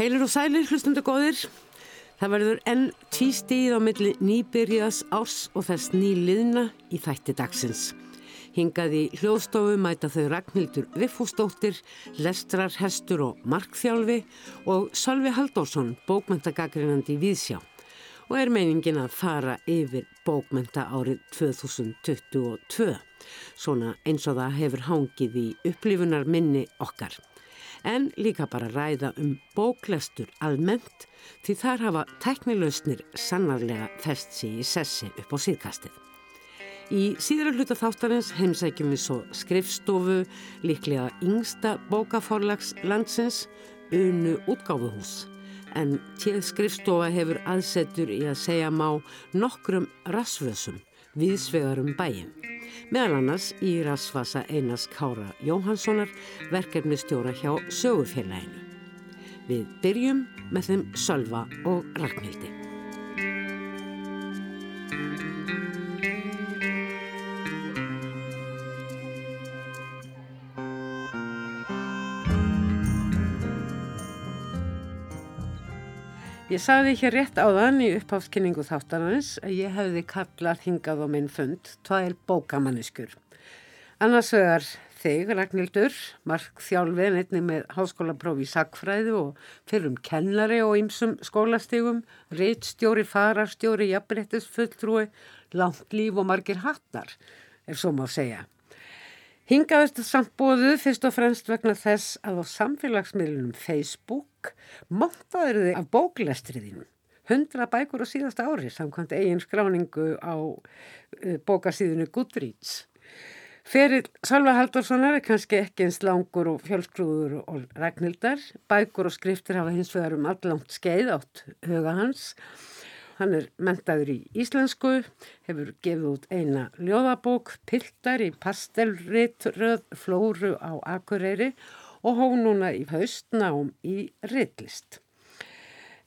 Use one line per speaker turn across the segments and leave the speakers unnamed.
Heilir og sælir, hlustundu góðir. Það verður enn tístíð á milli nýbyrjaðs árs og þess nýliðna í þætti dagsins. Hingað í hljóðstofu mæta þau Ragnhildur Viffúsdóttir, Lestrar Hestur og Markþjálfi og Sölvi Haldórsson, bókmentagagrinandi í Víðsjá. Og er meiningin að fara yfir bókmenta árið 2022, svona eins og það hefur hangið í upplifunar minni okkar en líka bara ræða um bóklestur almennt því þar hafa teknilausnir sannarlega fest sér í sessi upp á síðkastið. Í síðra hluta þáttarins heimsækjum við svo skrifstofu, líklega yngsta bókaforlags landsins, unu útgáfuhús. En tíð skrifstofa hefur aðsetur í að segja má nokkrum rasvössum viðsvegarum bæin meðal annars í rasvasa Einars Kára Jóhanssonar verkefni stjóra hjá sögufélaginu. Við byrjum með þeim Sölva og Ragnhildi. Ég sagði hér rétt áðan í uppháfskynningu þáttanarins að ég hefði kallað hingað á minn fund tvær bókamanniskur. Annars vegar þig, Ragnhildur, Mark Þjálfin, einnig með háskólaprófi í Sackfræðu og fyrrum kennari og ymsum skólastígum, reittstjóri, fararstjóri, jafnbrettis, fulltrúi, langt líf og margir hattar, ef svo má segja. Hingaðist samt bóðu fyrst og fremst vegna þess að á samfélagsmiðlunum Facebook montaður þið af bóklestriðinu. Hundra bækur á síðasta ári samkvæmt eigin skráningu á uh, bókasíðinu Goodreads. Fyrir Salva Haldurssonar er kannski ekki eins langur og fjölskrúður og regnildar. Bækur og skriftir hafa hins vegar um allangt skeið átt huga hans og Hann er mentaður í íslensku, hefur gefið út eina ljóðabók, piltar í pastelritröð flóru á Akureyri og hó núna í haustnám í ritlist.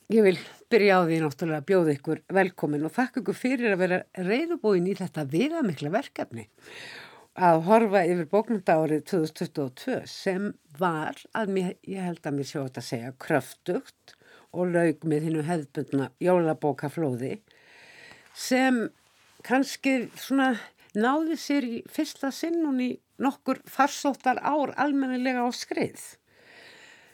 Ég vil byrja á því náttúrulega að bjóða ykkur velkomin og þakka ykkur fyrir að vera reyðubóin í þetta viðamikla verkefni að horfa yfir bókmynda árið 2022 sem var, að mér, ég held að mér sjá þetta að segja, kröftugt og laug með hennu hefðbundna jólabókaflóði sem kannski svona náði sér í fyrsta sinnun í nokkur farsóttar ár almennilega á skrið.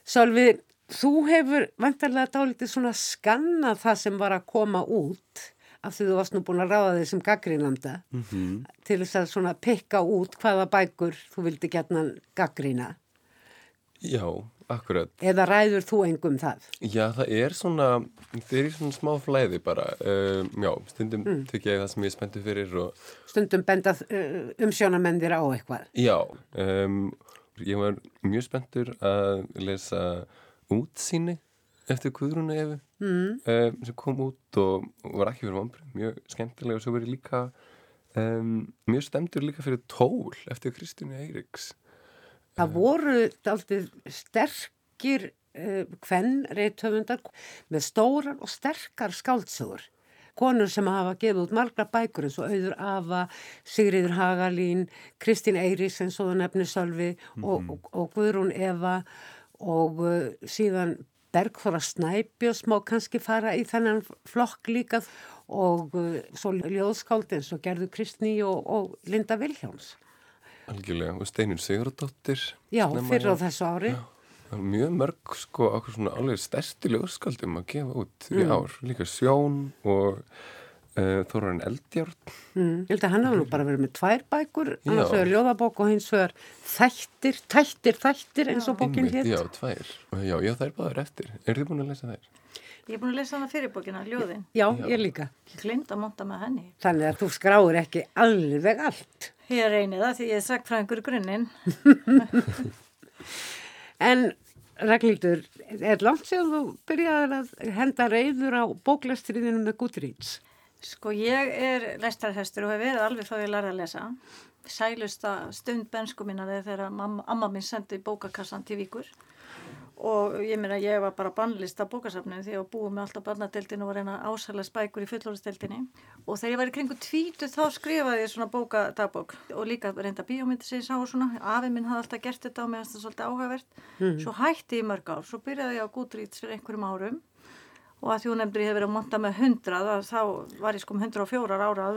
Sálfi, þú hefur vantarlega dálítið svona skannað það sem var að koma út af því þú varst nú búin að ráða þig sem gaggrínanda mm -hmm. til þess að svona pikka út hvaða bækur þú vildi gætna gaggrína.
Já, akkurat.
Eða ræður þú engum það?
Já, það er svona, það er svona smá flæði bara. Um, já, stundum mm. tykkja ég það sem ég spenntið fyrir og...
Stundum bendað uh, umsjónamendir á eitthvað?
Já, um, ég var mjög spenntur að lesa útsýni eftir Guðrúna Efi mm. um, sem kom út og, og var ekki fyrir vanbrið, mjög skemmtilega og svo verið líka mjög stemtur líka fyrir Tól eftir Kristján Eiriks
Það voru alltaf sterkir hvenn uh, reythöfundar með stórar og sterkar skáldsögur. Konur sem hafa gefið út margra bækur eins og Auður Ava, Sigriður Hagalín, Kristín Eiris eins og það nefnir Sölvi mm -hmm. og, mhm. og, og Guðrún Eva og uh, síðan Bergþóra Snæbjós má kannski fara í þennan flokk líka og uh, svo ljóðskáld eins og Gerður Kristní og, og Linda Vilhjáns.
Algjörlega, og Steinun Sigurdóttir
Já, fyrir á þessu ári. Já,
Mjög mörg, sko, okkur svona alveg stærsti lögskaldum að gefa út mm. í ár. Líka Sjón og uh, Þóran Eldjárn.
Mm. Ég held að hann hafa nú bara verið með tvær bækur annars vegar ljóðabók og hins vegar þættir, þættir, þættir eins og bókinn hér
Já, tvær, já, já, það er báður eftir. Er þið búin að lesa þær?
Ég er búin að lesa hana fyrirbókina, Ljóðin.
Já, ég líka.
Ég glind að monta með henni.
Þannig að þú skráir ekki alveg allt
Ég reynir það því ég er einhverju grunninn.
en Ragnhildur, er langt sér þú byrjaði að henda reyður á bóklastriðinu með Goodreads?
Sko ég er lestarhestur og hef verið alveg því að læra að lesa. Sælusta stund bensku minna þegar mamma, amma minn sendi bókakassan til vikur og ég meina ég var bara bannlist af bókasafninu því að búið með alltaf barnadeildinu og reyna ásæla spækur í fullorðsdeildinni og þegar ég var í kringu tvítu þá skrifaði ég svona bókadagbók. Og líka reynda bíómyndi sem ég sá svona. Afi minn hafði alltaf gert þetta og mér finnst það svolítið áhugavert. Mm. svo hætti ég mörg ár, svo byrjaði ég á Goodreads fyrir einhverjum árum. Og að nefndir ég hef verið að monta með hundrað þá var ég sko um 104 ára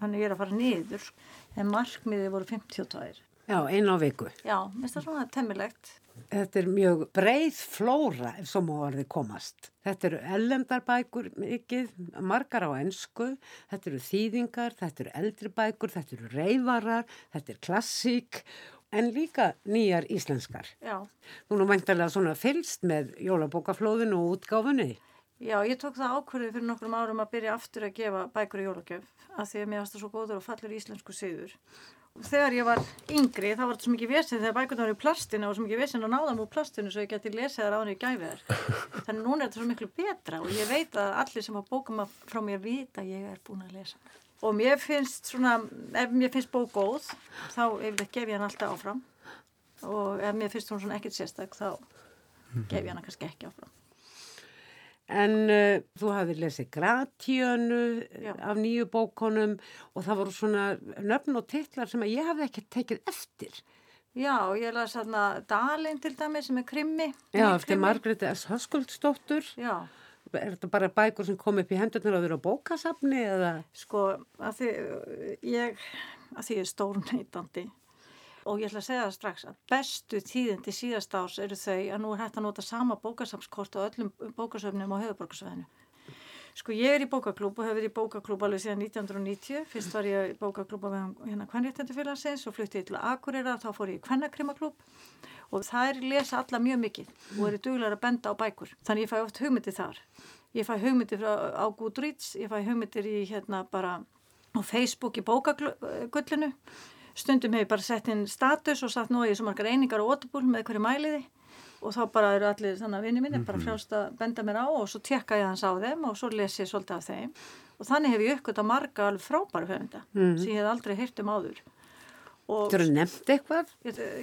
þannig ég er að fara niður. En markmiði voru 52
Já, einn á viku.
Já, mér finnst það svona temmilegt.
Þetta er mjög breið flóra ef svo má orðið komast. Þetta eru ellendarbækur mikið, margar á ennsku, þetta eru þýðingar, þetta eru eldribækur, þetta eru reyvarar, þetta er klassík en líka nýjar íslenskar.
Já.
Þú nú mæntalega svona fylst með jólabókaflóðinu og útgáfunni.
Já, ég tók það ákvörðu fyrir nokkrum árum að byrja aftur að gefa bækur í jólagjöf að því að mér varst það svo góður og fallur íslensku siður þegar ég var yngri þá var þetta svo mikið vesinn þegar bækurna var í plastinu og svo mikið vesinn að náða múið plastinu svo ég geti lesið þar á henni í gæfiðar þannig núna er þetta svo miklu betra og ég veit að allir sem hafa bókum frá mér vita ég er búin að lesa. Og mér finnst svona, ef mér finnst bók góð þá gef ég hann alltaf áfram. Og ef mér finnst hún svona ekkert sérstak þá gef ég hann kannski ekki áfram
En uh, þú hafið lesið Gratíönu af nýju bókonum og það voru svona nöfn og titlar sem ég hafði ekki tekið eftir.
Já, ég las þarna Dalin til dæmi sem er krimmi.
Já, eftir Margreði S. Höskuldsdóttur.
Já.
Er þetta bara bækur sem kom upp í hendurnar að vera á bókasafni eða?
Sko, að því ég, að því ég er stórn heitandi og ég ætla að segja það strax að bestu tíðindi síðast ás eru þau að nú er hægt að nota sama bókasamskort á öllum bókasöfnum á höfuborgarsvæðinu. Sko ég er í bókaklúb og hefur verið í bókaklúb alveg síðan 1990. Fyrst var ég í bókaklúb á hérna Kvennréttendufélagsins og flutti ég til Akureyra þá fór ég í Kvennakrimaklúb og það er lesa alla mjög mikið og eru duglar að benda á bækur. Þannig ég fæ oft hugmyndir þar. Ég fæ hugmyndir á Goodreads, ég fæ hugmyndir í hérna bara á Facebook í bókagullinu stundum hefur ég bara sett inn status og satt nú að ég er svo margar einingar og ótabúl með hverju mæliði og þá bara eru allir þannig að vinni minni bara mhm. frjást að benda mér á og svo tekka ég hans á þeim og svo les ég svolítið af þeim og þannig hef ég uppgötta marga alveg frábæru höfunda mm. sem ég hef aldrei heyrt um áður
Þú eru nefnt eitthvað?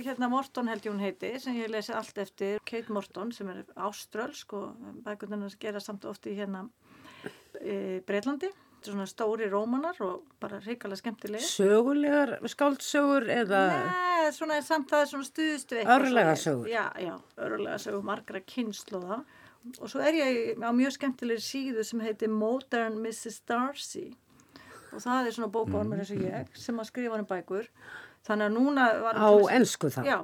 Hérna Morton held ég hún heiti sem ég lesi allt eftir Kate Morton sem er áströlsk og bækundunars gera samt ofti hérna e, Breitlandi svona stóri rómanar og bara reykala skemmtilega.
Sögulegar skáldsögur eða?
Nei, svona samt það er svona
eitthvað. Örlega sögur?
Já, já, örlega sögur, margra kynnslóða og svo er ég á mjög skemmtilegri síðu sem heitir Modern Mrs. Darcy og það er svona bókórmur eins og ég sem að skrifa hann um bækur þannig að núna var
á ennsku þá?
Já,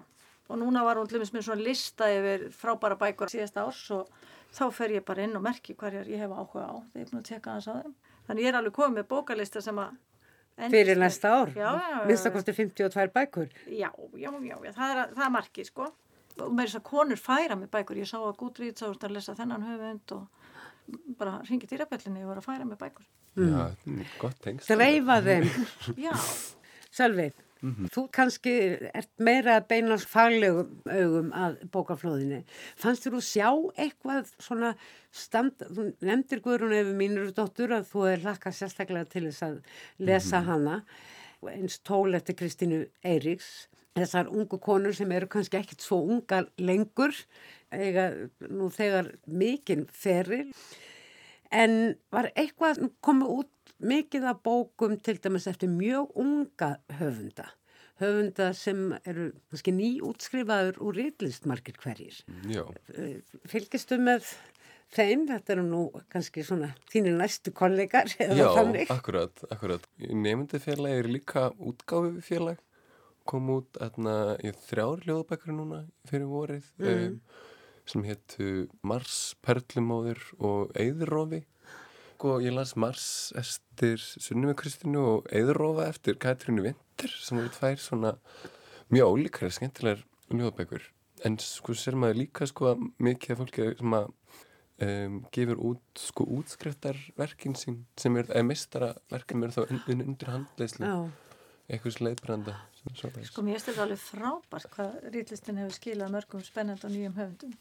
og núna var hún til og með svona lista yfir frábæra bækur síðast árs og þá fer ég bara inn og merki hverjar ég hef áhuga á þegar ég er búin að teka þess að þeim Þannig ég er alveg komið með bókalista sem að...
Fyrir næsta ár? Minnstakosti 52 bækur?
Já, já, já, já. það er, það er markið sko. Og með þess að konur færa með bækur. Ég sá að Gúdrít sást að lesa þennan höfund og bara hringið dýrabellinni og var að færa með bækur.
Mm. Já, gott tengst.
Dreifa þeim.
já.
Selvið. Mm -hmm. Þú kannski ert meira að beina faglegum augum að bókaflóðinni. Fannst þú sjá eitthvað svona stand, þú nefndir Guðrún ef mínur dóttur að þú er lakka sérstaklega til þess að lesa mm -hmm. hana eins tól eftir Kristínu Eiríks þessar ungu konur sem eru kannski ekkert svo unga lengur eiga nú þegar mikinn feril en var eitthvað komið út mikið af bókum til dæmis eftir mjög unga höfunda höfunda sem eru kannski nýútskrifaður úr reyðlistmarkir hverjir
Já.
Eh, fylgistu með þeim, þetta eru nú kannski svona þínir næstu kollegar
Já, þannig. akkurat, akkurat nefndafélag er líka útgáfi félag kom út aðna í þrjár ljóðbækri núna fyrir vorið mm. um, sem héttu Mars, Perlumóður og Eðurofi sko, ég las Mars eftir Sunnum með Kristínu og Eðurofa eftir Katrínu Vinter sem voru tvær svona mjög ólíkara skemmtilegar ljóðbækur en sko sér maður líka sko að mikið af fólki sem að um, gefur út sko útskriftarverkin sín sem er, eða mistaraverkin er þá undir handleyslu eitthvað sleiðbranda
Sko mér finnst þetta alveg frábært hvað rýtlistin hefur skilað mörgum spennand og nýjum höfundum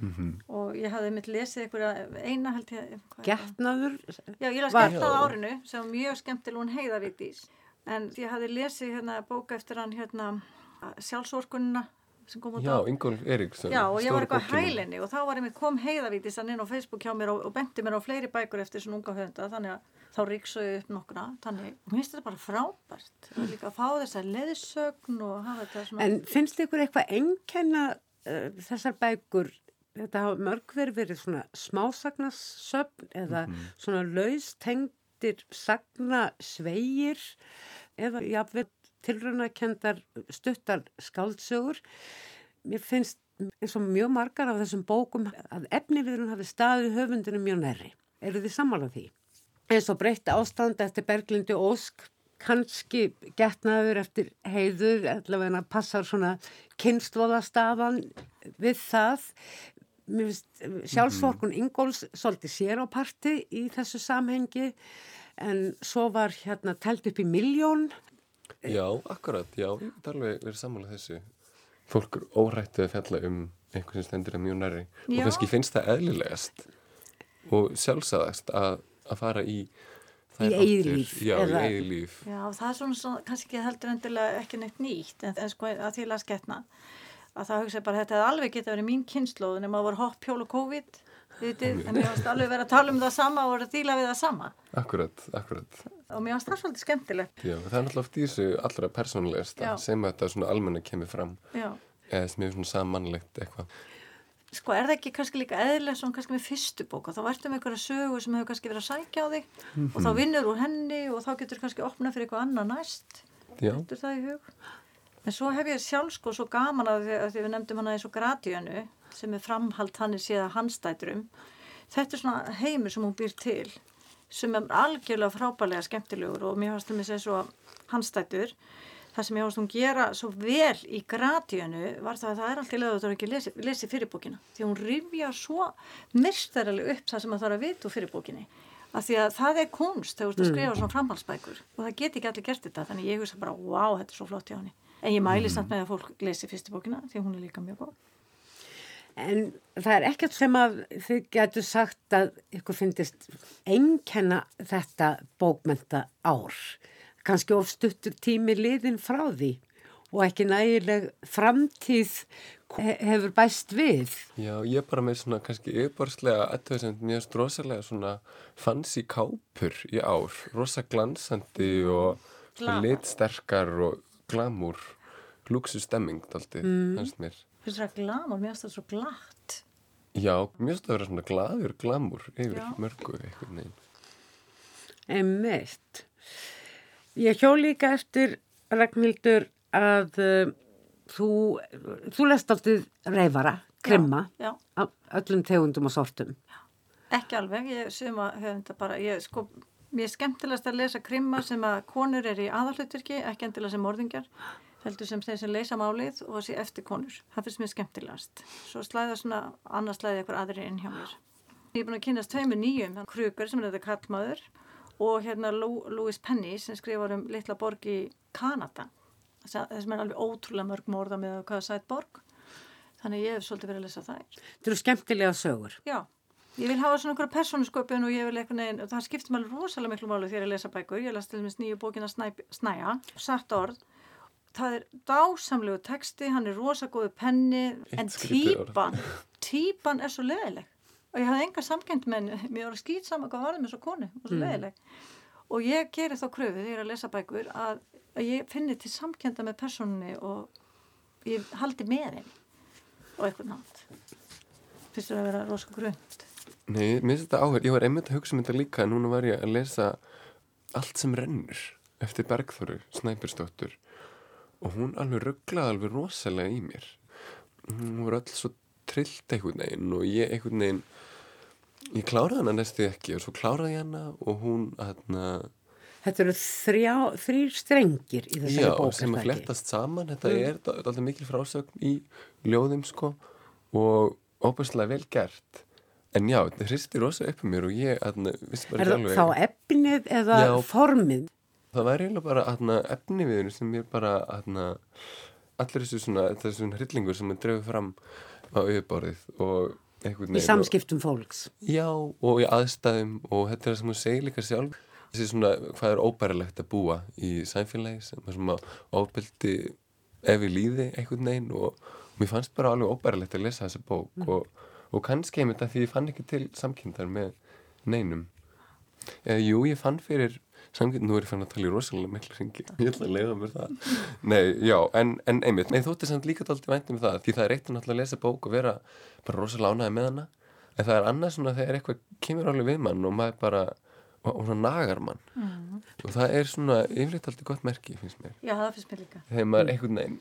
mm -hmm. og ég hafði mitt lesið einhverja eina held ég
Gertnaður?
Já, ég las Gertnað árinu sem var mjög skemmtileg hún heiðavítís en ég hafði lesið hérna bóka eftir hann hérna sjálfsorkunina sem kom út
Já,
á
Ingolf Eriksson.
Já, og ég var eitthvað hælinni og þá var ég með kom heiðavítis hann inn á Facebook hjá mér og, og benti mér á fleiri bækur eftir svona unga höfunda þannig að þá ríksuði upp nokkuna þannig, og mér finnst þetta bara frábært og líka að fá þessa leðsögn og hafa þetta svona
En finnst ykkur eitthvað einkenna uh, þessar bækur, þetta hafa mörg verið svona smásagnarsöfn eða svona laustengdir sagna sveigir eða jáfnveg tilraunakendar stuttar skáldsögur. Mér finnst eins og mjög margar af þessum bókum að efniviðurinn hafi staðið höfundinu mjög nærri. Eru þið sammálað því? Eins og breytt ástand eftir Berglindi Ósk kannski getnaður eftir heiðu allavega passar svona kynnslóðastafan við það. Finnst sjálfsvorkun Ingóls svolítið sér á parti í þessu samhengi en svo var hérna telt upp í miljón
Já, akkurat, já, ég get alveg verið sammálað þessu. Fólk er órættið að fjalla um einhvern sem stendur að mjög nærri. Og kannski finnst það eðlilegast og sjálfsagast að, að fara í þær
Í eigið
áttir.
líf,
Já,
eða-
í eigið líf.
Já, það er svona, svona kannski heldur endilega ekki neitt nýtt en, en sko að því að sketna að það hugsa bara þetta hefði alveg geta verið mín kynnslóð nema að voru hopp, hjól og COVID vitið, en mér varst alveg verið að tala um það sama og verið að díla við það sama
Akkurat, akkurat.
og mér varst það svolítið skemmtilegt
Já, það er náttúrulega oft í þessu allra persónulegasta
Já.
sem þetta svona almenna kemur fram
Já.
eða sem er svona samanlegt eitthvað.
Sko er það ekki kannski líka eðlilega svona kannski með fyrstu bóka, þá verður með einhverja sögu sem hefur kannski verið að sækja á þig og þá vinnur úr henni og þá getur kannski opnað fyrir eitthvað annað næst Þetta það í hug. En svo hef ég sjálf sko svo gaman að því að því við nefndum hana eins og Gradiönu sem er framhald hann er síðan handstætturum. Þetta er svona heimur sem hún býr til sem er algjörlega frábælega skemmtilegur og mér fannst það með sér svo handstættur. Það sem ég fannst hún gera svo vel í Gradiönu var það að það er alltaf leður að það er ekki lesi, lesi fyrirbókina. Því að hún rifja svo myrstæralega upp það sem það þarf að vita úr fyrirbókinni. Af því að það er kunst þegar þú ert að skrifa svona framhaldsbækur og það get ekki allir gert þetta þannig ég hugsa bara, wow, þetta er svo flott hjá henni. En ég mæli samt með að fólk lesi fyrstu bókina því að hún er líka mjög góð.
En það er ekkert sem að þið getur sagt að ykkur finnist einkenna þetta bókmenta ár. Kanski ofstuttur tími liðin frá því og ekki nægileg framtíð he- hefur bæst við.
já, ég er bara með svona kannski yfirborðslega aðtöðsend mjög rosalega svona fancy kápur í ár, rosa glansandi og litsterkar og glamúr, luxustemming daldið, mm. hans mér.
Finnst það glamur, mér finnst það svo glatt.
Já, mér finnst það að vera svona glaður glamúr yfir
Já.
mörgu einhvern veginn.
Einmitt. Ég hjó líka eftir Ragnhildur að uh, þú, þú lest alltaf reyfara, af öllum tegundum og sortum.
ekki alveg, ég suma höfum bara, ég sko, mér er skemmtilegast að lesa krimma sem að konur er í aðalhutverki, ekki endilega sem morðingjar, heldur sem þeir sem leysa málið og sé eftir konur. Það finnst mér skemmtilegast. Svo slæða svona, annars slæði eitthvað aðri inn hjá mér. Ég er búin að kynast tveimur nýjum, Kruger sem er þetta kallmaður og hérna Lou, Louis Penny sem skrifar um litla borg í Kanada. Þessum er alveg ótrúlega mörg morða með hvaða sætt borg. Þannig ég hef svolítið verið að lesa þær.
Þetta eru skemmtilega sögur.
Já, ég vil hafa svona einhverja persónusköpun og ég vil eitthvað neginn, og það skiptir mér rosalega miklu málu þegar ég lesa bækur. Ég las til dæmis nýju bókina Snæ, Snæja, satt orð. Það er dásamlegu texti, hann er rosagóðu penni, en típan, típan er svo leðileg. Og ég hafði enga samkend með henni, mér að skýt saman hvað varði með svo konu, og svo mm. leðileg. Og ég geri þá þegar ég er að lesa bækur að, að ég finni til samkenda með persónunni og ég haldi með henni og eitthvað nátt. Fyrst að vera rosa grönt.
Nei, mér finnst þetta áhör, ég var einmitt að hugsa um þetta líka en núna var ég að lesa Allt sem rennur eftir Bergþóru Snæpirsdóttur og hún alveg rugglaði alveg rosalega í mér hún var öll svo trillt einhvern veginn og ég einhvern veginn ég kláraði hana næstu ekki og svo kláraði ég hana og hún hérna,
Þetta eru þrjá, þrýr strengir í þessari
já,
bók.
sem
er það
flettast saman þetta er alltaf mikil frásögn í ljóðum sko og óbærslega vel gert en já, þetta hristi rosa upp um mér og ég hérna, vissi bara
Er
ekki
það
alveg
þá efnið eða
Já.
formið?
Það væri eiginlega bara aðna, efni við hennu sem er bara aðna, allir þessu svona, þessu hryllingur sem er drefið fram á auðborðið og einhvern
Í
veginn.
samskiptum fólks.
Og, já, og í aðstæðum og þetta er það sem hún segir líka sjálf. Þessi svona, hvað er óbærilegt að búa í sæmfélagi sem er svona ofbeldi ef við líði einhvern veginn og mér fannst bara alveg óbærilegt að lesa þessa bók mm. og, og kannski einmitt að því ég fann ekki til samkynntar með neinum eða jú, ég fann fyrir samkynnt, nú er ég fann að tala í rosalega miklu ringi, ég ætla að leiða mér það. Nei, já, en, en einmitt. Nei, þótt er samt líka tólti vænt um það, því það er eitt að lesa bók og vera bara rosalega ánæði með hana. En það er annað svona þegar eitthvað kemur alveg við mann og maður bara og, og svona nagar mann mm. og það er svona yfirleitt alltaf gott merki finnst mér.
Já það finnst mér líka.
Þegar maður einhvern veginn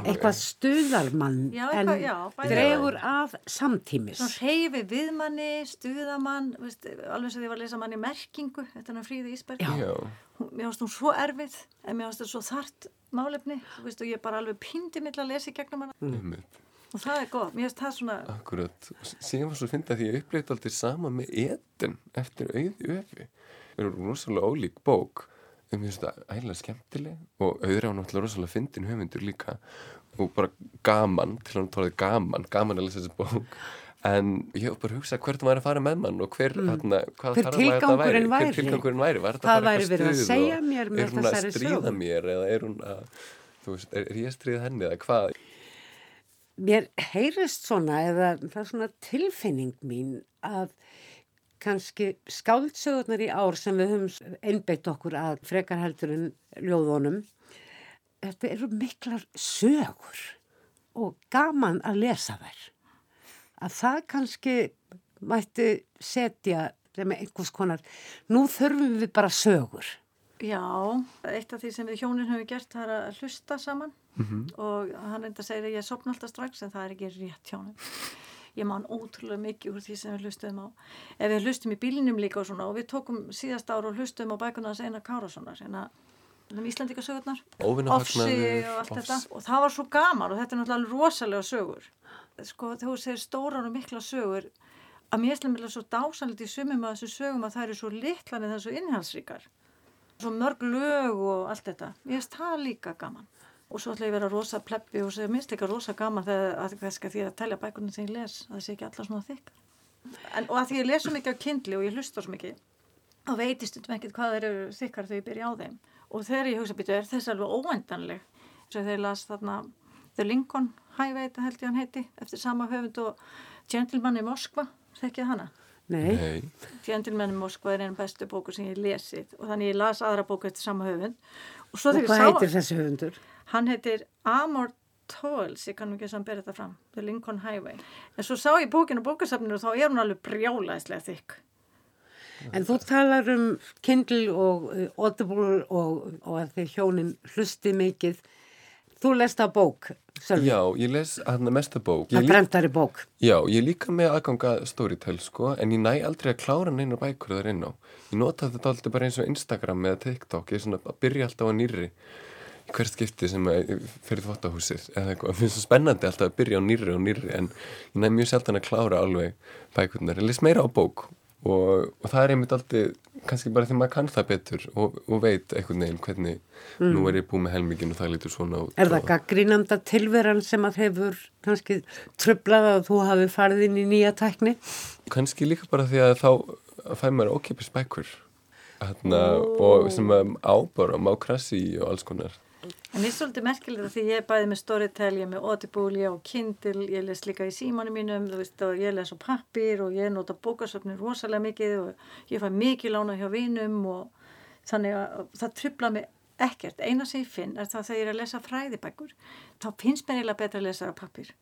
eitthvað stuðar mann já, eitthvað, en já, dregur af samtímis.
Svona reyfi við manni stuðar mann veist, alveg sem ég var að lesa manni merkingu þetta er fríði Ísberg. Mér finnst hún svo erfið en mér finnst þetta svo þart málefni veist, og ég er bara alveg pindi mill að lesa í gegnum hana. Mm og það er gott, mér finnst það svona
Akkurat, síðan var svo að finna því að ég upplýtt alltaf sama með eten eftir auði öfi það er rosalega ólík bók. En mér finnst það ægilega skemmtileg. Og auðvitað á náttúrulega rosalega fyndin höfundur líka. Og bara gaman til hann tólaði gaman, gaman að lesa þessi bók. En ég hef bara hugsað hvert maður að fara með mann og hver, mm. hérna,
hver tilgangurinn væri,
hver tilgangurinn væri.
Það væri verið að segja mér
er hún að stríða mér eða er hún að veist, er, er ég að stríða henni eða hvað
mér heyrist svona eða það er svona tilfinning mín að kannski skáldsögurnar í ár sem við höfum einbeitt okkur að frekar heldur en ljóðunum þetta eru miklar sögur og gaman að lesa þær. Að það kannski mætti setja sem einhvers konar nú þurfum við bara sögur.
Já, eitt af því sem við hjónin höfum gert það er að hlusta saman mm -hmm. og hann enda segir að ég sopna alltaf strax en það er ekki rétt hjónin ég man ótrúlega mikið úr því sem við hlustum á. Ef við hlustum í bílinum líka og svona og við tókum síðast ára og hlustum á bækunars eina Kárassonar eina um Íslandikasögurnar Offsi og allt þetta. og það var svo gaman og þetta er náttúrulega rosalega sögur. Sko þegar þú segir stóran og mikla sögur. Að mér er svo dásanlít í sumum að þessu sögum að það eru svo litlan en það er svo innhalsríkar svo mörg lög og allt þetta. Ég veist það líka gaman og svo ætla ég að vera rosa pleppi og segja minnst eitthvað rosa gaman þegar að, því að tælja bækunum sem ég les að það sé ekki allar svona þykk. En, og að því ég les svo mikið á kindli og ég hlustar svo mikið þá veitist um ekkert hvað þeir eru þykkar þegar ég byrja á þeim. Og þegar ég hugsa býtu er þess alveg óæntanleg þegar ég las þarna The Lincoln Highway þetta held ég hann heiti eftir sama höfund og Gentleman í Moskva þekkið hana?
Nei.
Gentleman in Moskva er einn bestu bóku sem ég lesið. Og þannig ég las aðra bóku eftir sama höfund
Og, og hvað heitir þessi höfundur?
Hann heitir Amor Tolls, ég kannum ekki að bera þetta fram The Lincoln Highway. En svo sá ég bókinu bókasafninu og þá er hún alveg brjálæðislega þykk.
En þú talar um Kindle og uh, Audible og, og að þið hjónin hlusti mikið Þú lest að bók,
Sölvi? Já, ég les að mesta bók.
Að bremtari bók?
Já, ég líka með aðganga Storytel, sko, en ég næ aldrei að klára neina bækur þar inn á. Ég nota þetta alltaf bara eins og Instagram eða TikTok, ég er svona að byrja alltaf á nýri hvert skipti sem fyrir þvóttahúsið eða eitthvað. Mér finnst það spennandi alltaf að byrja á nýri og nýri, en ég næ mjög seltan að klára alveg bækurnar. Ég les meira á bók og, og það er einmitt alltaf kannski bara því maður kann það betur og, og veit einhvern veginn hvernig mm. nú er ég búið með helmingin og það lítur svona út
Er það gaggrínanda tilveran sem að hefur kannski tröflað að þú hafi farið inn í nýja tækni?
Kannski líka bara því að þá fær maður ókipis bækur og sem ábara má krassi og alls konar
En mér er svolítið merkilegt því ég er bæðið með Storytel, ég er með Audible, ég er á Kindle, ég les líka í símanu mínum, þú veist, ég les á pappir og ég nota bókasöfnir rosalega mikið og ég fæ mikið lána hjá vinum og þannig að það trubla mig ekkert. Eina sem ég finn er það þegar ég er að lesa fræðibækur, þá finnst mér eiginlega betra að lesa á pappir.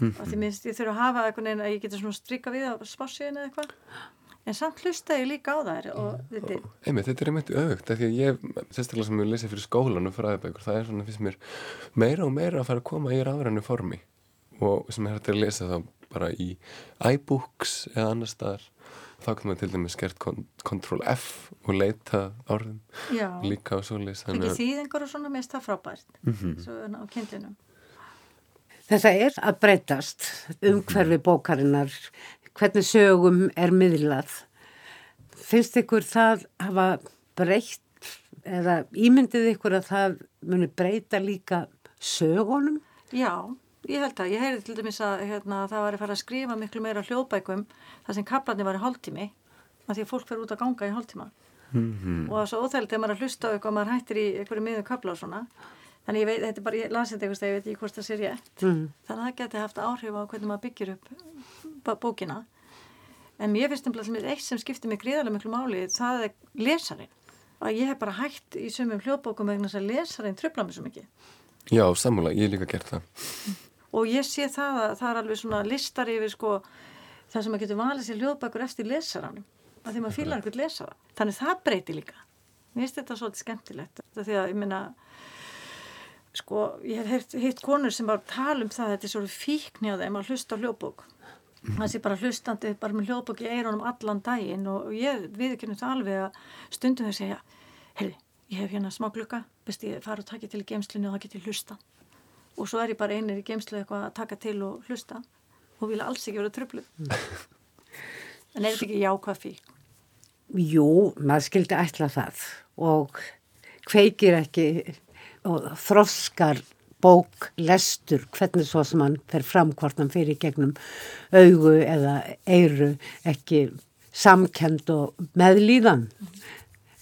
Mm -hmm. Því minnst ég þurfa að hafa eitthvað en að ég geta svona strikka við á spássíðinu eða eitthvað en samt hlusta ég líka á þær og þetta er
einmitt, þetta er einmitt auðvögt af því að ég, sérstaklega sem ég lesi fyrir skólan og fræðibækur, það er svona, finnst mér meira og meira að fara að koma í ráðrannu formi og sem er hægt að lesa þá bara í iBooks eða annar staðar þá kan maður til dæmis skert Ctrl F og leita orðum Já. líka á solis
ekki þýðingur og svona mest það frábært mm -hmm. svo á kindlinum
Þetta er að breytast umhverfi bókarinnar hvernig sögum er miðlað. Finnst ykkur það hafa breytt eða ímyndið ykkur að það muni breyta líka sögunum?
Já, ég held að. Ég heyrði til dæmis að hérna, það var að fara að skrifa miklu meira hljóðbækum þar sem kaplarni var í hálftími að því að fólk fer út að ganga í hálftíma mm -hmm. og það er svo óþægilegt þegar maður er að hlusta á eitthvað og maður hættir í einhverju miður kapla og svona Þannig ég veit, þetta er bara, ég lasi þetta eitthvað, ég veit ekki hvort það sé rétt.
Mm.
Þannig að það geti haft áhrif á hvernig maður byggir upp b- bókina. En mér finnst um eitt sem skiptir mig gríðarlega miklu máli, það er lesarinn. Að ég hef bara hægt í sumum hljóðbókum vegna þess að lesarinn tröfla mig svo mikið.
Já, sammála, ég hef líka gert það.
Og ég sé það að það er alveg svona listar yfir sko það sem maður getur valið sér hljóðbækur eftir lesaranum. Að því maður fýlar einhvern lesara. Þannig það breyti líka. Mér finnst þetta svolítið skemmtilegt. Það því að ég minna sko, ég hef heyrt konur sem bara tala um það að þetta er svolítið fíkni á þeim að hlusta á hljóðbók. Það sé bara hlustandi bara með hljóðbók í eironum allan daginn og ég viðkynum það alveg að stundum þau segja, heyrði, ég hef hérna smá glukka, best ég fara og taka til í geimslinu og það get ég hlusta. Og svo er ég bara einir í geimslu eitthvað að taka til og hlusta og vil alls ekki vera tröflu. en er þetta ekki jákvæð fík?
Jú, maður skildi ætla það og kveikir ekki og þroskar bók, lestur, hvernig svo sem hann fer fram hvort hann fyrir gegnum augu eða eiru ekki samkend og meðlíðan.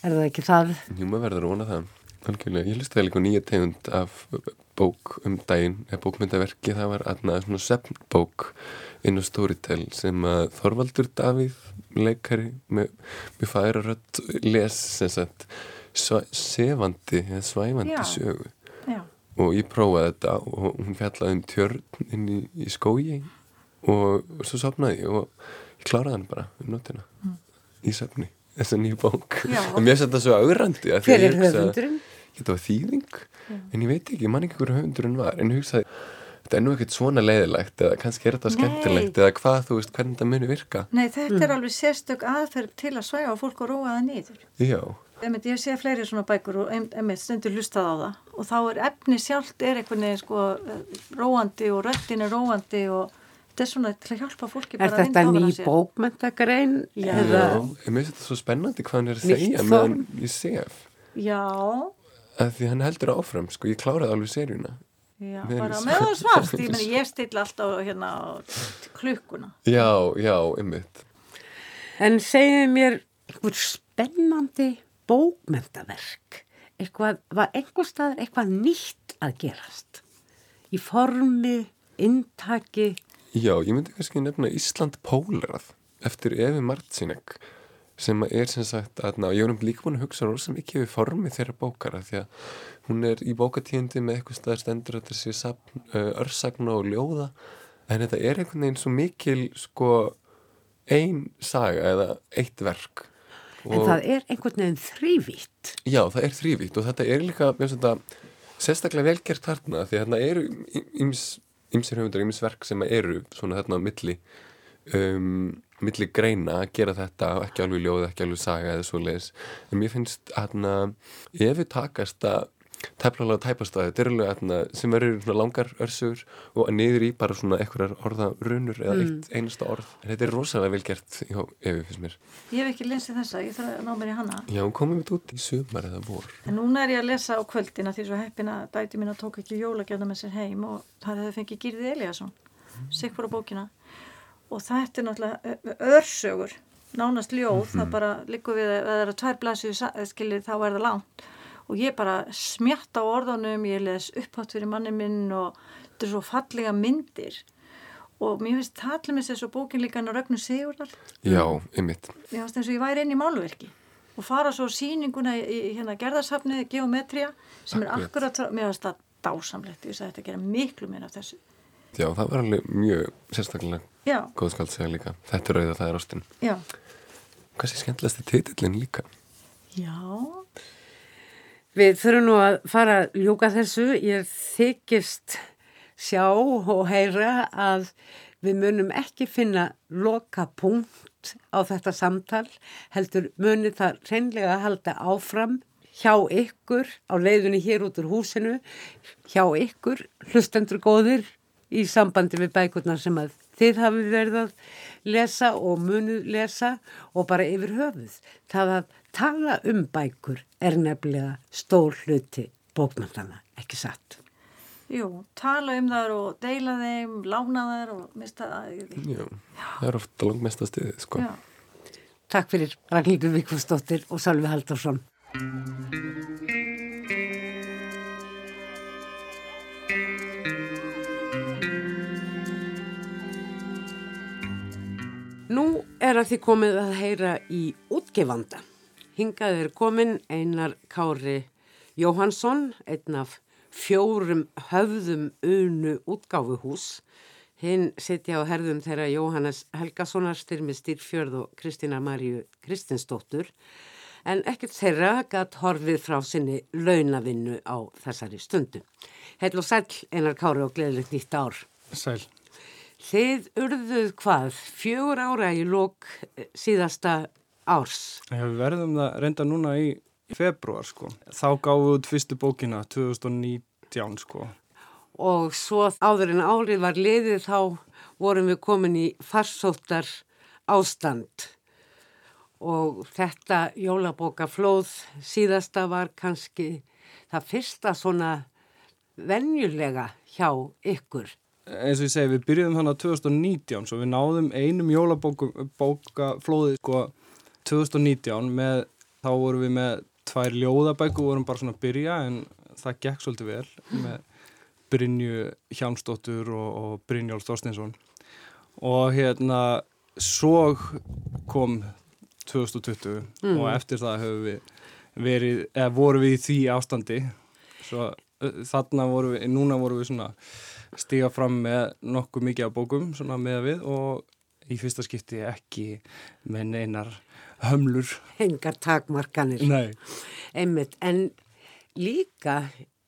Er það ekki það?
Jú, maður verður að vona það. Algjörlega, ég listaði líka nýja tegund af bók um daginn, eða bókmyndaverki, það var aðnað svona sefnbók inn á Storytel sem að Þorvaldur Davíð, leikari með, með færa rött les sem sagt sva, sefandi eða svæfandi
Já.
sögu
Já,
og ég prófaði þetta og hún fjallaði um tjörn inn í, í skógi og, og svo sopnaði ég og ég kláraði hann bara um nótina í sefni, þessa nýju bók
Já.
en mér finnst þetta svo augrandi
Hver er höfundurinn?
Þetta var þýðing, en ég veit ekki, ég man ekki hverju höfundurinn var, en ég hugsaði þetta er nú ekkert svona leiðilegt eða kannski er þetta
Nei.
skemmtilegt eða hvað, þú veist, hvernig þetta muni virka
nei þetta er alveg sérstök aðferð til að svæga fólk og róa það niður.
Já,
Einmitt, ég sé fleiri svona bækur og ein- einmitt stundur hlustað á það. Og þá er efni sjálft er einhvern veginn sko róandi og röttin er róandi og þetta er svona til að hjálpa fólki
Er
bara að
þetta ný bókmentagrein?
Já.
Já, mér finnst þetta svo spennandi hvað hann er að segja meðan ég sef.
Já,
að því hann heldur áfram, sko, ég kláraði alveg seríuna.
Já,
erum
bara með það svart, ég meni ég stilla alltaf hérna á klukkuna.
Já, já, einmitt.
En segið mér einhver spennandi bókmentaverk. Eitthvað, var einhver staðar eitthvað nýtt að gerast? Í formi, intaki,
Já, ég myndi kannski nefna Ísland Pólarað eftir Efi Martinek sem er sem sagt að ná, ég er um líka búin að hugsa rosa mikið við formi þeirra bókara því að hún er í bókatíðindi með eitthvað staðar stendur að safn, uh, örsagna og ljóða en þetta er einhvern veginn svo mikil sko ein saga eða eitt verk
en það er einhvern veginn þrývítt.
Já, það er þrývítt og þetta er líka finnst þetta, sérstaklega velgert þarna því að þarna eru íms, ímsir höfundar, íms verk sem eru svona þarna á milli um, milli greina að gera þetta ekki alveg ljóð, ekki alveg saga eða svo leiðis en mér finnst þarna ef við takast að teflalega tæpast að þetta er alveg þarna sem eru langar örsugur og niður í bara svona einhverjar orða runur eða eitt einasta orð þetta er rosalega velgert já, ef við finnst mér
Ég hef ekki lesið þessa, ég þarf að ná mér í hana.
Já, komum við út í sumar eða vor
En núna er ég að lesa á kvöldina því svo heppina dæti mín að tók ekki jólagjörna með sér heim og það hefði fengið Gyrði Eliasson, sikkur á bókina. Og þetta er náttúrulega örsögur, nánast ljóð, það bara liggur við að það eru tvær blæsið skilir þá er það langt. Og ég bara smjatt á orðanum, ég les upphátt fyrir manni minn og þetta er svo fallega myndir. Og mér finnst það allir með þessu bókin líka en að Rögnu Sigurðar
Já, einmitt
mér finnst eins og ég væri inn í málverki og fara svo á sýninguna í, hérna gerðarsafnið Geometria sem er
Akkurat.
mér finnst það dásamlegt ég sagði þetta að gera miklu meira af þessu
Já, það var alveg mjög sérstaklega
já,
góð skald segja líka. Þetta er auðvitað, það er ástin.
já,
Hvað sé skemmtilegast í titillin líka?
já
Við þurfum nú að fara að ljúka þessu. Ég þykist sjá og heyra að við munum ekki finna loka punkt á þetta samtal. Heldur munið það reynlega að halda áfram hjá ykkur á leiðunni hér út úr húsinu, hjá ykkur, hlustendur góðir í sambandi við bækurnar sem að þið hafi verið að lesa og munu lesa og bara yfir höfuð. Það að tala um bækur er nefnilega stór hluti bókmyndana, ekki satt.
jú, tala um þar og deila þeim, lána þar og mista það
Já, það er ofta langmesta stiðið, sko.
já,
Takk fyrir Ragnhildur Vikfúsdóttir og Sálfi Haldarsson. Er að því komið að heyra í útgefanda. Hingað er komin einar Kári Jóhansson, einn af fjórum höfðum unu útgáfuhús. Hinn sitja á herðum þeirra Jóhannes Helgasonar, Styrmi Styrfjörð og Kristina Marju Kristinsdóttur. En ekkert þeirra gætt horfið frá sinni launavinnu á þessari stundu. Heil og sæl einar Kári og gleðilegt nýtt ár.
Sæl.
Þið urðuð hvað? Fjögur ára í lók síðasta árs.
Já, við verðum það reynda núna í februar sko. Þá gáðum við út fyrstu bókina 2019 sko.
Og svo áður en árið var liðið þá vorum við komin í farsóttar ástand. Og þetta jólabókaflóð síðasta var kannski það fyrsta svona venjulega hjá ykkur
eins og ég segi, við byrjuðum hann á 2019 svo við náðum einum jólabókaflóði sko 2019 með, þá vorum við með tvær ljóðabæku, vorum bara svona að byrja en það gekk svolítið vel með Brynju Hjámsdóttur og, og Brynjólf Þorstinsson og hérna svo kom 2020 mm. og eftir það höfum við verið, eða voru við í því ástandi svo þarna voru við, núna voru við svona stíga fram með nokkuð mikið af bókum svona með við og í fyrsta skipti ekki með neinar hömlur.
Hengar takmarkanir.
Nei.
Einmitt, en líka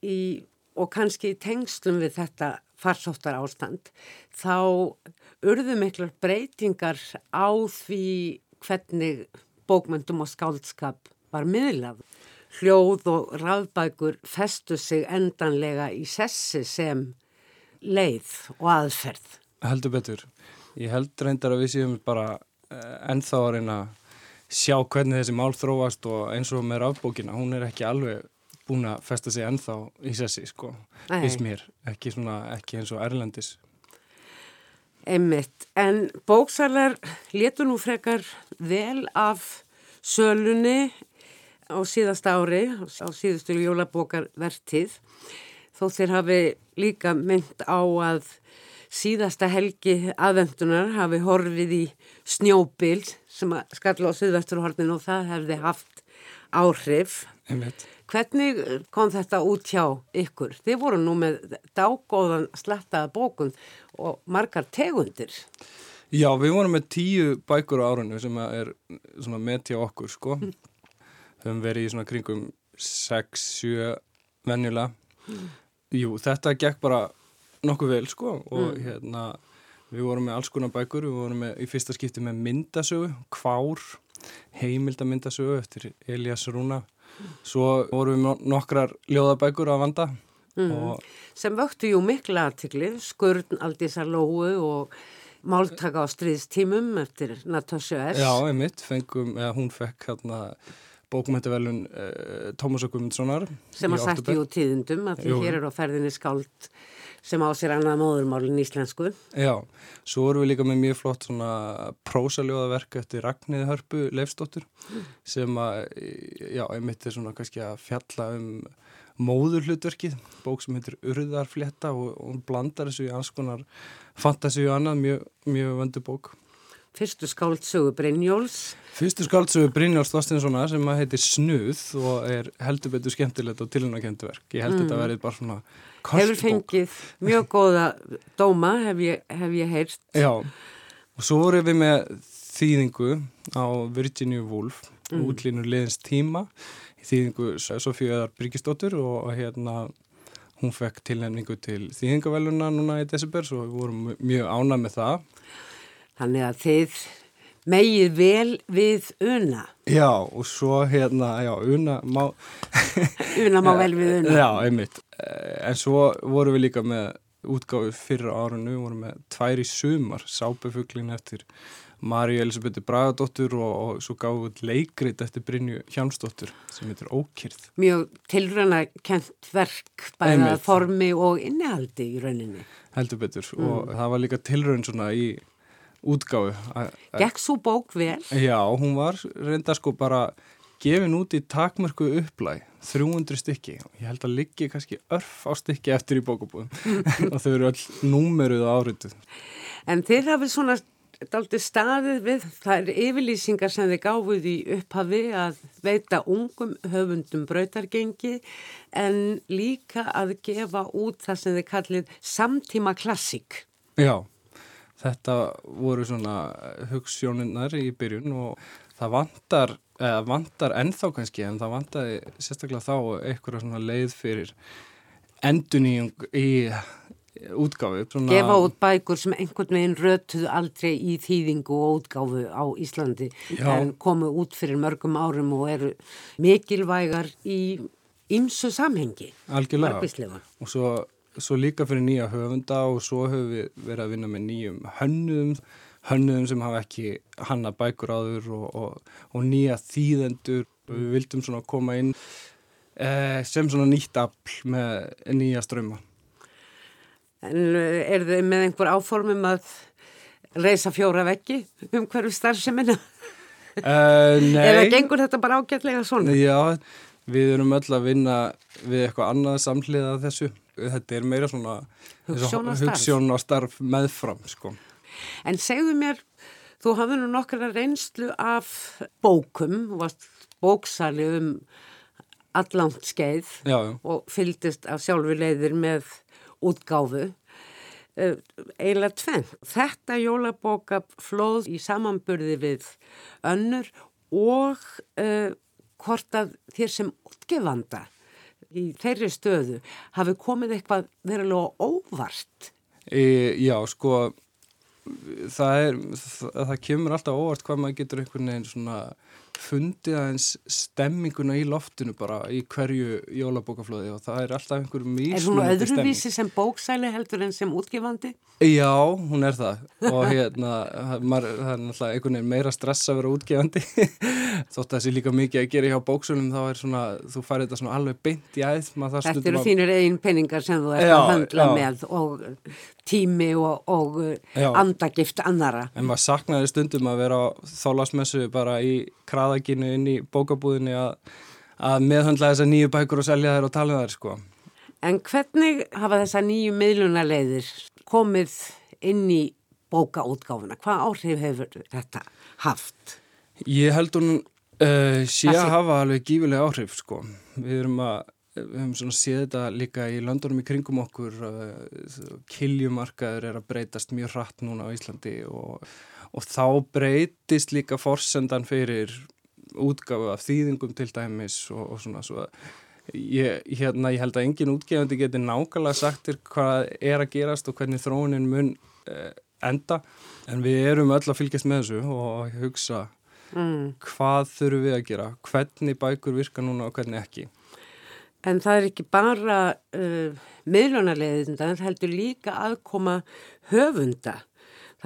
í, og kannski í tengslum við þetta farsóttar ástand, þá urðu miklar breytingar á því hvernig bókmyndum og skáldskap var miðlað. Hljóð og rafbækur festu sig endanlega í sessi sem leið og aðferð.
Heldur betur. Ég held reyndar að við séum bara eh, ennþá að reyna að sjá hvernig þessi mál þróast og eins og með rafbókina, hún er ekki alveg búin að festa sig ennþá í sessi, sko, fyrst mér, ekki, svona, ekki eins og Erlendis.
Emmitt, en bóksalar letur nú frekar vel af sölunni á síðasta ári, á síðustu jólabókarvertið þó þeir hafi líka mynd á að síðasta helgi aðvendunar hafi horfið í snjóbil sem skall á Suðvesturhornin og það hefði haft áhrif.
Einmitt.
Hvernig kom þetta út hjá ykkur? Þið voru nú með dágóðan slettaða bókun og margar tegundir.
Já, við vorum með tíu bækur á árunni sem er með til okkur, sko. Mm. Höfum verið í svona kringum 6-7 venjulega. Mm. Jú, þetta gekk bara nokkuð vel sko og mm. hérna við vorum með alls konar bækur, við vorum með, í fyrsta skipti með myndasögu, kvár, heimildamyndasögu eftir Elias Rúna, svo vorum við með nokkrar ljóðabækur að vanda.
Mm. Sem vöktu jú mikla artikli, Skurðn Aldísar Lóu og Máltaka á stríðstímum eftir Natasha S.
Já, einmitt, fengum, eða hún fekk hérna bókumhættuvelun uh, eh, Tómas Guðmundssonar
sem að sætti jú tíðundum að því hér er á ferðinni skáld sem á sér annað móðurmálinn íslensku.
Já, svo vorum við líka með mjög flott svona prósaljóðaverk eftir Ragnhiði Hörpu Leifsdóttur mm. sem að, já, einmitt er svona kannski að fjalla um móðurhlutverkið, bók sem heitir Urðarflétta og hún blandar þessu í alls konar fantasíu annað, mjög, mjög vöndu bók
Fyrstu skáldsögu Brynjóls.
Fyrstu skáldsögu Brynjóls Þorstinssonar sem að heitir Snuð og er heldur betur skemmtilegt og tilunarkendverk. Ég held mm. þetta að verið bara svona kastbók.
Hefur fengið mjög góða dóma, hef ég, hef ég heyrt.
Já, og svo vorum við með þýðingu á Virginia Woolf, mm. útlínur liðins tíma, þýðingu Sofíuðar Bríkistóttur og hérna hún fekk tilnefningu til þýðingaveluna núna í desember, svo við vorum mjög ánað með það.
Þannig að þið megið vel við una.
Já, og svo hérna, já, una má...
una má vel við una.
Já, einmitt. Eh, en svo vorum við líka með útgáfi fyrra árunnu, vorum með tværi sumar, sápufuglin eftir Maríu Elisabethu Bragadóttur og, og svo gáðum við leikrit eftir Brynju Hjánsdóttur sem heitir Ókýrð.
Mjög tilröna kent verk, bæða formi og innihaldi í rauninni.
Heldur betur mm. og það var líka tilrönd svona í útgáðu.
Gekk svo bók vel?
Já, hún var reynda sko bara gefin út í takmörku upplæg 300 stykki og ég held að liggi kannski örf á stykki eftir í bókabúðum og þau eru all númeruð og árituð.
En þeir hafið svona daldi staðið við þær yfirlýsingar sem þið gáfuð í upphafi að veita ungum höfundum brautargengi en líka að gefa út það sem þið kallið samtíma klassík.
Já, þetta voru svona hugssjóninnar í byrjun og það vantar, eða vantar ennþá kannski en það vantaði sérstaklega þá eitthvað svona leið fyrir enduníung í útgáfu. Svona...
Gefa út bækur sem einhvern veginn rötuðu aldrei í þýðingu og útgáfu á Íslandi Já. en komu út fyrir mörgum árum og eru mikilvægar í ymsu samhengi.
Algjörlega. Og svo, svo líka fyrir nýja höfunda og svo höfum við verið að vinna með nýjum hönnum hönnuðum sem hafa ekki hanna bækur áður og, og, og nýja þýðendur við vildum svona koma inn eh, sem svona nýtt afl með nýja ströma.
En eh, er þið með einhver áformum að reysa fjóra veggi um hverju starfseminna?
Uh, nei.
Eða gengur þetta bara ágætlega svona?
Já, við erum öll að vinna við eitthvað annað samhliða þessu. Þetta er meira svona hugssjón og starf meðfram, sko.
En segðu mér, þú hafði nú nokkara reynslu af bókum, bóksali um allangt skeið
já, já.
og fyldist af sjálfi leiðir með útgáfu uh, eiginlega tvenn. Þetta jólabóka flóð í samanburði við önnur og uh, hvort að þér sem útgefanda í þeirri stöðu hafi komið eitthvað verulega óvart.
E, já, sko það er, það, það kemur alltaf óvart hvað maður getur einhvern veginn svona fundið aðeins stemminguna í loftinu bara í hverju jólabókaflöði og það er alltaf einhver mjög
Er hún öðruvísi sem bóksæli heldur en sem útgifandi?
Já, hún er það og hérna maður, það er náttúrulega einhvern veginn meira stress að vera útgifandi þótt að það sé líka mikið að gera hjá bóksölum þá er svona, þú færið þetta svona alveg beint í æð
Þetta eru þínir eigin peningar sem þú ert að handla já. með og tími og, og andagift annara
En maður saknaði stundum að vera á þálasmessu bara í kraðaginu inn í bókabúðinni að, að meðhandla þessar nýju bækur og selja þær og tala um þær sko.
En hvernig hafa þessar nýju miðlunarleiðir komið inn í bókaútgáfuna? Hvað áhrif hefur þetta haft?
Ég held hún uh, sé að hafa alveg gífilega áhrif sko. Við erum að við höfum svona séð þetta líka í löndunum í kringum okkur kiljumarkaður er að breytast mjög hratt núna á Íslandi og og þá breytist líka forsendan fyrir útgafu af þýðingum til dæmis og, og svona svo ég, hérna, ég held að engin útgefandi getur nákvæmlega sagtir hvað er að gerast og hvernig þróunin mun eh, enda en við erum öll að fylgjast með þessu og hugsa mm. hvað þurfum við að gera hvernig bækur virka núna og hvernig ekki
En það er ekki bara uh, miðlunarleiðinda, það heldur líka aðkoma höfunda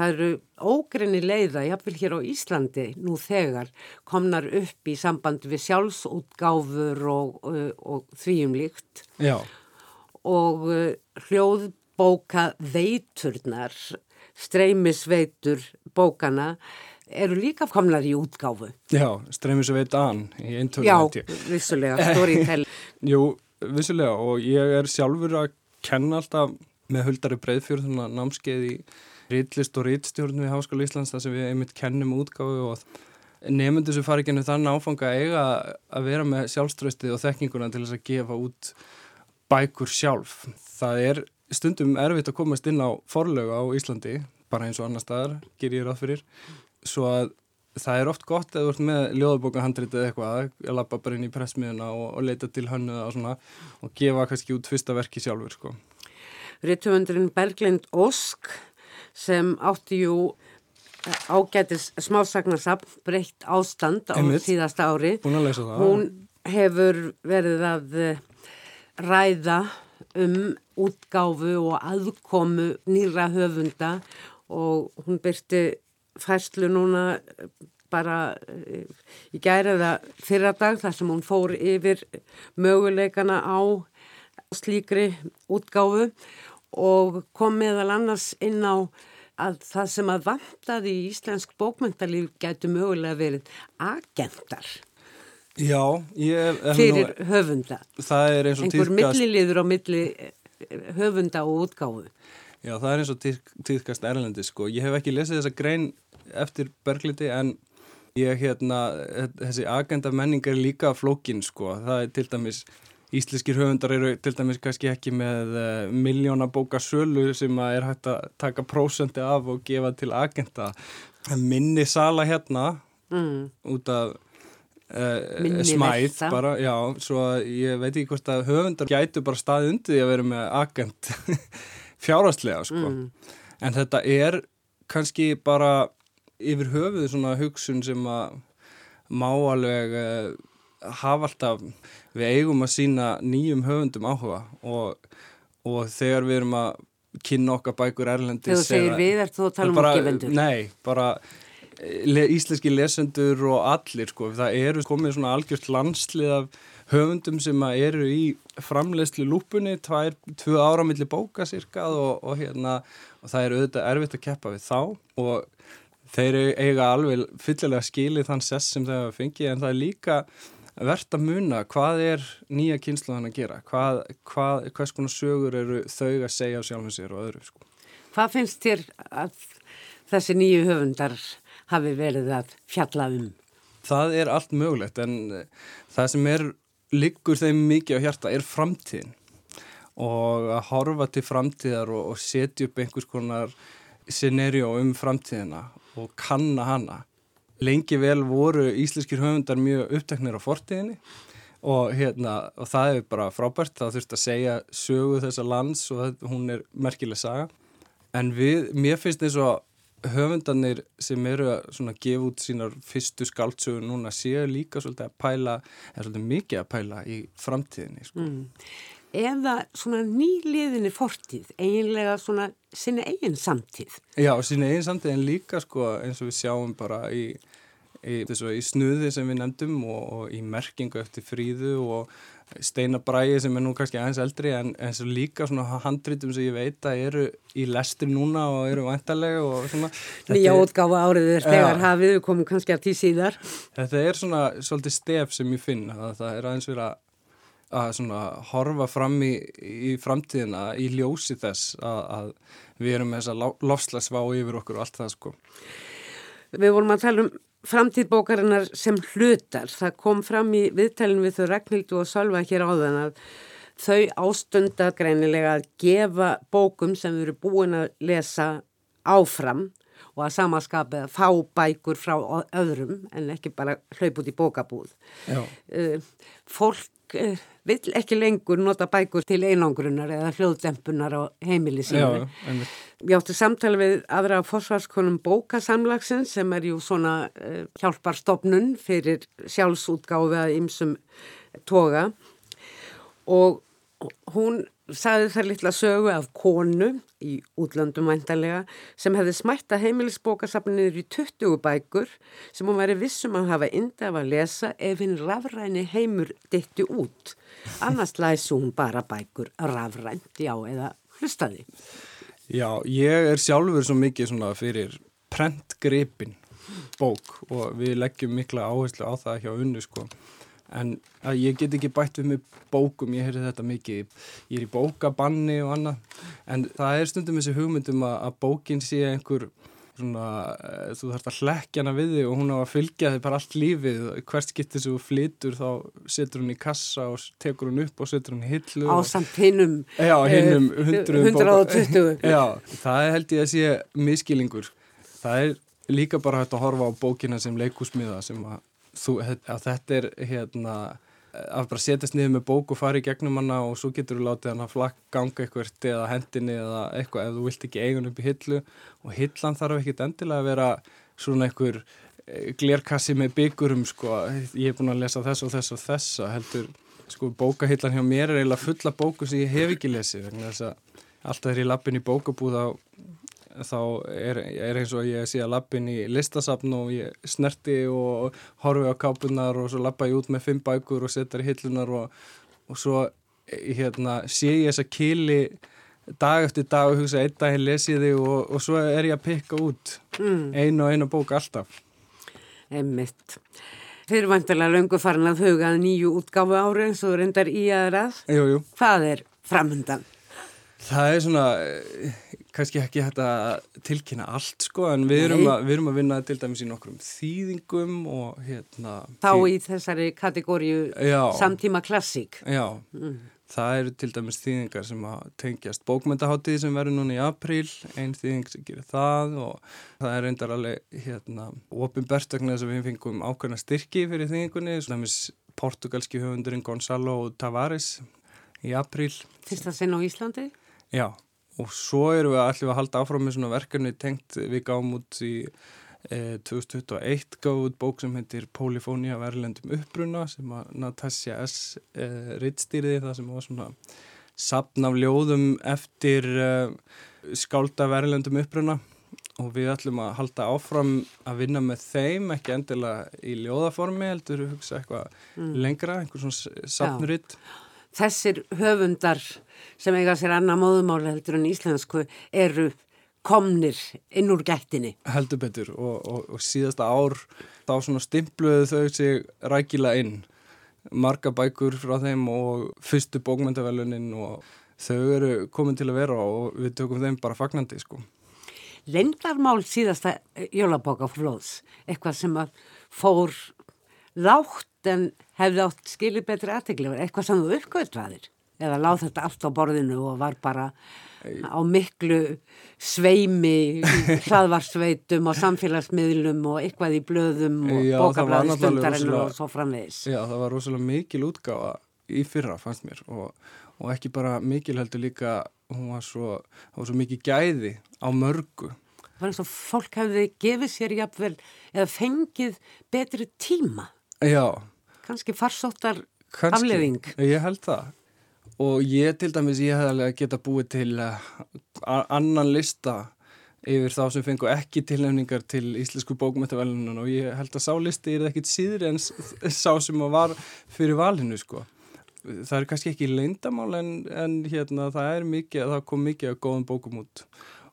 Það eru ógrinni leiða, jáfnvel hér á Íslandi nú þegar, komnar upp í samband við sjálfsútgáfur og, og, og þvíum líkt.
Já.
Og uh, hljóðbóka veiturnar, streymisveitur bókana, eru líka komnar í útgáfu.
Já, streymisveitan í eintölu.
Já, vissulega, storytell.
Jú, vissulega og ég er sjálfur að kenna alltaf með huldari breyðfjörð, þannig að námskeið í Rítlist og rítstjórn við Háskóla Íslands þar sem við einmitt kennum útgáfu og nefndu sem fari genið þann áfanga eiga að vera með sjálfströstið og þekkinguna til þess að gefa út bækur sjálf. Það er stundum erfitt að komast inn á forlögu á Íslandi, bara eins og annar staðar, ger ég ráð fyrir, svo að það er oft gott að þú ert með ljóðabókahandrit eða eitthvað, að lappa bara inn í pressmiðuna og, og leita til hönnuða og svona og gefa kannski út fyrsta verki sjálfur, sko.
Rittumundurinn Berglind Ósk sem átti jú eh, ágætis smásagnarsapn breytt ástand á
Einmitt.
síðasta ári.
Hún
hefur verið að eh, ræða um útgáfu og aðkomu nýra höfunda og hún byrti fæslu núna eh, bara í gæriða fyrra dag þar sem hún fór yfir möguleikana á slíkri útgáfu og kom meðal annars inn á að það sem að vantaði í íslensk bókmyndalíf getur mögulega verið agentar.
Já, ég...
Fyrir nú, höfunda.
Það er eins og
týrkast... Einhver milliliður á milli eh, höfunda og útgáfu.
Já, það er eins og tíðkast erlendi sko. Ég hef ekki lesið þessa grein eftir Bergliti en ég hérna, þessi agenda menning er líka flókin sko. Það er til dæmis, íslenskir höfundar eru til dæmis kannski ekki með uh, miljónabóka sölu sem er hægt að taka prósendi af og gefa til agenda. Minni sala hérna
Mm.
út af uh, smæð
velta.
bara, já, svo ég veit ekki hvort að höfundar gætu bara staðið undir því að vera með agent fjárhastlega, sko.
Mm.
En þetta er kannski bara yfir höfuð svona hugsun sem að má alveg uh, hafa alltaf, við eigum að sína nýjum höfundum áhuga og, og þegar við erum að kynna okkar bækur erlendis
Þegar þú segir við, ert þú að tala um útgefendur?
Nei, bara eh, le, íslenski lesendur og allir sko, það eru komið svona algjört landslið af höfundum sem eru í framleiðslu lúpunni, tvær, tvö ára milli bóka sirkað og, og hérna og það er auðvitað erfitt að keppa við þá og þeir eiga alveg fyllilega skilið þann sess sem þeir hafa fengið en það er líka verðt að muna hvað er nýja kynsluðan að gera hvað, hvað, hvers konar sögur eru þau að segja sjálfum sér og öðru sko.
Hvað finnst þér að þessi nýju höfundar hafi verið að fjalla um?
Það er allt mögulegt en það sem er liggur þeim mikið á hjarta er framtíðin og að horfa til framtíðar og, og setja upp einhvers konar scenario um framtíðina og kanna hana. Lengi vel voru íslenskir höfundar mjög uppteknir á fortíðinni og, hérna, og það er bara frábært, það þurft að segja sögu þessa lands og það, hún er merkileg saga. En við, mér finnst eins og höfundarnir sem eru að gefa út sínar fyrstu skáltsögur núna séu líka svolítið að pæla, er svolítið mikið að pæla í framtíðinni. Sko.
Mm. Eða svona nýliðinni fortíð, eiginlega svona sinni eigin samtíð.
Já, sína eigin samtíð en líka sko eins og við sjáum bara í, í, í snuði sem við nefndum og, og í merkingu eftir fríðu og steinabræði sem er nú kannski aðeins eldri en eins og líka svona handritum sem ég veit að eru í lestri núna og eru vantarlega og svona.
Nýja útgáfa árið er þegar hafið, við komum kannski að því síðar.
Þetta er svona svolítið stef sem ég finn að það er aðeins verið að, að svona horfa fram í, í framtíðina í ljósi þess að, að við erum með þessa lofslagsvá yfir okkur og allt það sko.
Við vorum að tala um framtíð bókarinnar sem hlutar. Það kom fram í viðtælinn við þau Ragnhildu og Sölva hér áðan að þau ástunda greinilega að gefa bókum sem erum búin að lesa áfram og að samaskapið að fá bækur frá öðrum en ekki bara hlaup út í bókabúð. Uh, fólk uh, vill ekki lengur nota bækur til einangrunar eða hljóðdempunar á heimili sínu.
Já, einmitt.
Ég átti samtali við aðra fórsvarskonum bókasamlagsins sem er jú svona uh, hjálparstofnun fyrir sjálfsútgáfi að ymsum toga og hún sagði þar litla sögu af konu í útlöndum væntanlega sem hefði smætta heimilisbókasafnir í 20 bækur sem hún væri vissum að hafa indi af að lesa ef hinn rafræni heimur ditti út. Annars læsi hún bara bækur rafrænt, já, eða hlustaði.
Já, ég er sjálfur svo mikið fyrir prentgripin bók og við leggjum mikla áherslu á það hjá unnu sko. En ég get ekki bætt við mig bókum, ég heyrði þetta mikið, ég er í bókabanni og annað. En það er stundum þessi hugmyndum að, að bókin sé einhver svona, eh, þú þarfst að hlekja hana við þig og hún á að fylgja þig bara allt lífið. Hvert sem þú flytur þá setur hún í kassa og tekur hún upp og setur hún í hillu.
Á samt hinnum
Já, hinnum
eh,
hundruðum
120.
Já, það er held ég að sé miskilingur. Það er líka bara hægt að horfa á bókina sem leikusmiða sem að, þú, að þetta er hérna að bara setjast niður með bók og fara í gegnum hana og svo getur þú látið hana flakk ganga eitthvað eða hendinni eða eitthvað ef þú vilt ekki eigun upp í hillu. Og hillan þarf ekkit endilega að vera svona einhver eh, glerkassi með byggurum sko, ég er búin að lesa þess og þess og þessa heldur sko bókahillan hjá mér er eiginlega fulla bóku sem ég hef ekki lesið þess að alltaf þegar ég lappin í bókabúð þá, þá er, er eins og ég sé að lappin í listasafn og ég snerti og horfi á kápunar og svo lappa ég út með fimm bækur og setar í hillunar og, og svo eh, hérna, sé ég þessa kili dag eftir dag og hugsa einn les ég þig og, og svo er ég að pikka út
mm,
einu og einu bók alltaf
einmitt. Þeir eru vantilega löngu farin að huga nýju útgáfu ári eins og reyndar í aðrað.
Jú, jú.
Hvað er framöndan?
Það er svona, kannski ekki hægt að tilkynna allt sko en við erum, að, við erum að vinna til dæmis í nokkrum þýðingum og hérna
Þá í þessari kategóriu
Já.
samtíma klassík.
Já, það eru til dæmis þýðingar sem að tengjast bókmyndaháttíð sem verður núna í apríl, einn þýðing sem gerir það og það er reyndar alveg hérna ofinbert vegna þess að við fengum ákveðna styrki fyrir þýðingunni, til dæmis portugalski höfundurinn Gonzalo Tavares í apríl.
Fyrsta sinn á Íslandi?
Já, og svo erum við allir að halda áfram með svona verkefni tengt við gáum út í eh, 2021 gáum út bók sem heitir Polifónia verðlendum uppruna sem að Natasja S. Eh, rittstýriði það sem var svona sapn af ljóðum eftir eh, skálda verðlendum uppruna og við ætlum að halda áfram að vinna með þeim, ekki endilega í ljóðaformi, heldur hugsa eitthvað lengra, einhver svona sapnuritt.
Þessir höfundar sem eiga sér annað móðumál heldur en íslensku eru komnir inn úr gættinni.
heldur betur og, og, og síðasta ár þá svona stimpluðu þau sig rækilega inn marga bækur frá þeim og fyrstu bókmyndavelunin og þau eru komin til að vera og við tökum þeim bara fagnandi sko.
Lendarmál síðasta jólabókaflóðs, eitthvað sem að fór lágt en hefði átt skilið betri aðtegli, eitthvað sem þú uppgötvaðir eða láð þetta allt á borðinu og var bara á miklu sveimi, hlaðvarsveitum og samfélagsmiðlum og eitthvað í blöðum og bókablaði stundarinn og svo framvegis.
Já, það var rosalega mikil útgáfa í fyrra fannst mér og, og ekki bara mikil heldur líka hún var svo, var svo mikið gæði á mörgu.
Það var eins og fólk hefði gefið sér jafnvel eða fengið betri tíma, kannski farsóttar afleðing.
Ég held það. Og ég til dæmis, ég hef alveg geta búið til uh, annan lista yfir þá sem fengu ekki tilnefningar til íslensku bókmyndavelunum og ég held að sá listi er ekkit síður en sá sem að var fyrir valinu sko. Það er kannski ekki leyndamál en, en hérna það er mikið, það kom mikið af góðum bókum út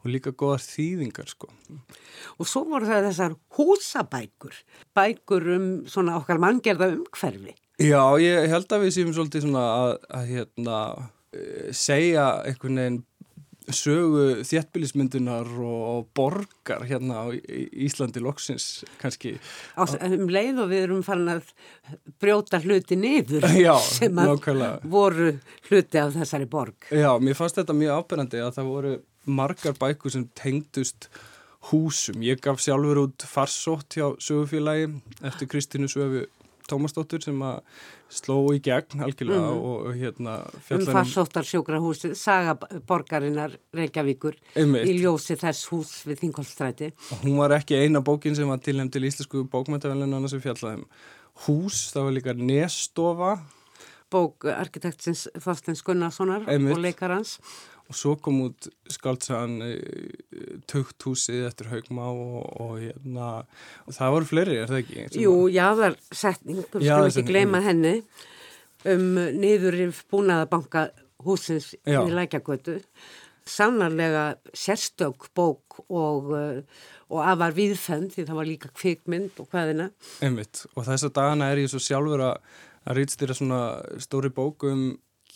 og líka góðar þýðingar sko.
Og svo voru það þessar húsabækur, bækur um svona okkar manngerða umhverfi.
Já, ég held að við séum svolítið svona að, að hérna, eh, segja einhvern veginn sögu þéttbílismyndunar og, og borgar hérna á Íslandi loksins kannski.
Á, um leið og við erum farin að brjóta hluti niður
Já,
sem að
nákvæmlega.
voru hluti af þessari borg.
Já, mér fannst þetta mjög ábyrrandi að það voru margar bækur sem tengdust húsum. Ég gaf sjálfur út farsótt hjá sögufélagi eftir Kristínu Söfu Tómasdóttur sem að sló í gegn algjörlega og, og hérna
Um
fjallar
farsóttar sjúkrahúsið, saga borgarinnar Reykjavíkur
Einmitt.
í ljósi þess hús við Þingolstræti.
Hún var ekki eina bókin sem var tilnæmt til íslensku bókmyndavelunana sem fjallaði um hús, það var líka nestofa
Bók arkitektsins Þorsteins Gunnarssonar
Einmitt.
og leikarans.
Og svo kom út skaldsagan Tugthúsið eftir Haugmá og, og hérna og það voru fleiri, er það ekki?
Jú, jáðar setning, við skulum ekki gleyma henni, um niðurrif búnaðabanka húsins
Já.
í Lækjagötu. Sannarlega sérstök bók og, uh, og afar viðfend því það var líka kvikmynd og hvaðina.
Einmitt, og þess að dagana er ég svo sjálfur að, að rýtstýra svona stóri bók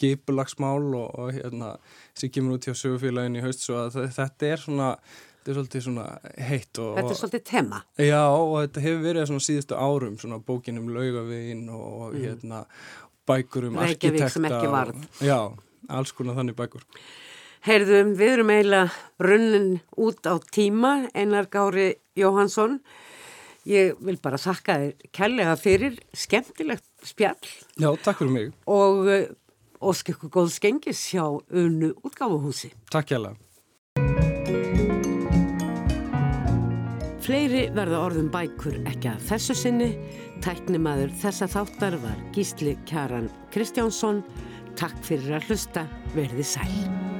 gipulagsmál og, og hérna sem kemur út hjá sögufélagin í haust svo að þe- þetta er svona, þetta er svolítið svona heitt og,
Þetta er svolítið tema.
Já, og þetta hefur verið svona síðustu árum, svona bókin um laugavegin og, og hérna bækur um
Mm. Reykjavík
arkitekta.
sem ekki varð.
Og, já, alls konar þannig bækur.
Heyrðu, við erum eiginlega runnin út á tíma, Einar Gári Jóhansson. Ég vil bara þakka þér kærlega fyrir skemmtilegt spjall
Já, takk fyrir mig.
og ósk ykkur góð skengis hjá unnu útgáfuhúsi.
Takk hjá
Fleiri verða orðum bækur ekki að þessu sinni. Tæknimaður þessa þáttar var Gísli Kjaran Kristjánsson. Takk fyrir að hlusta, verði sæl.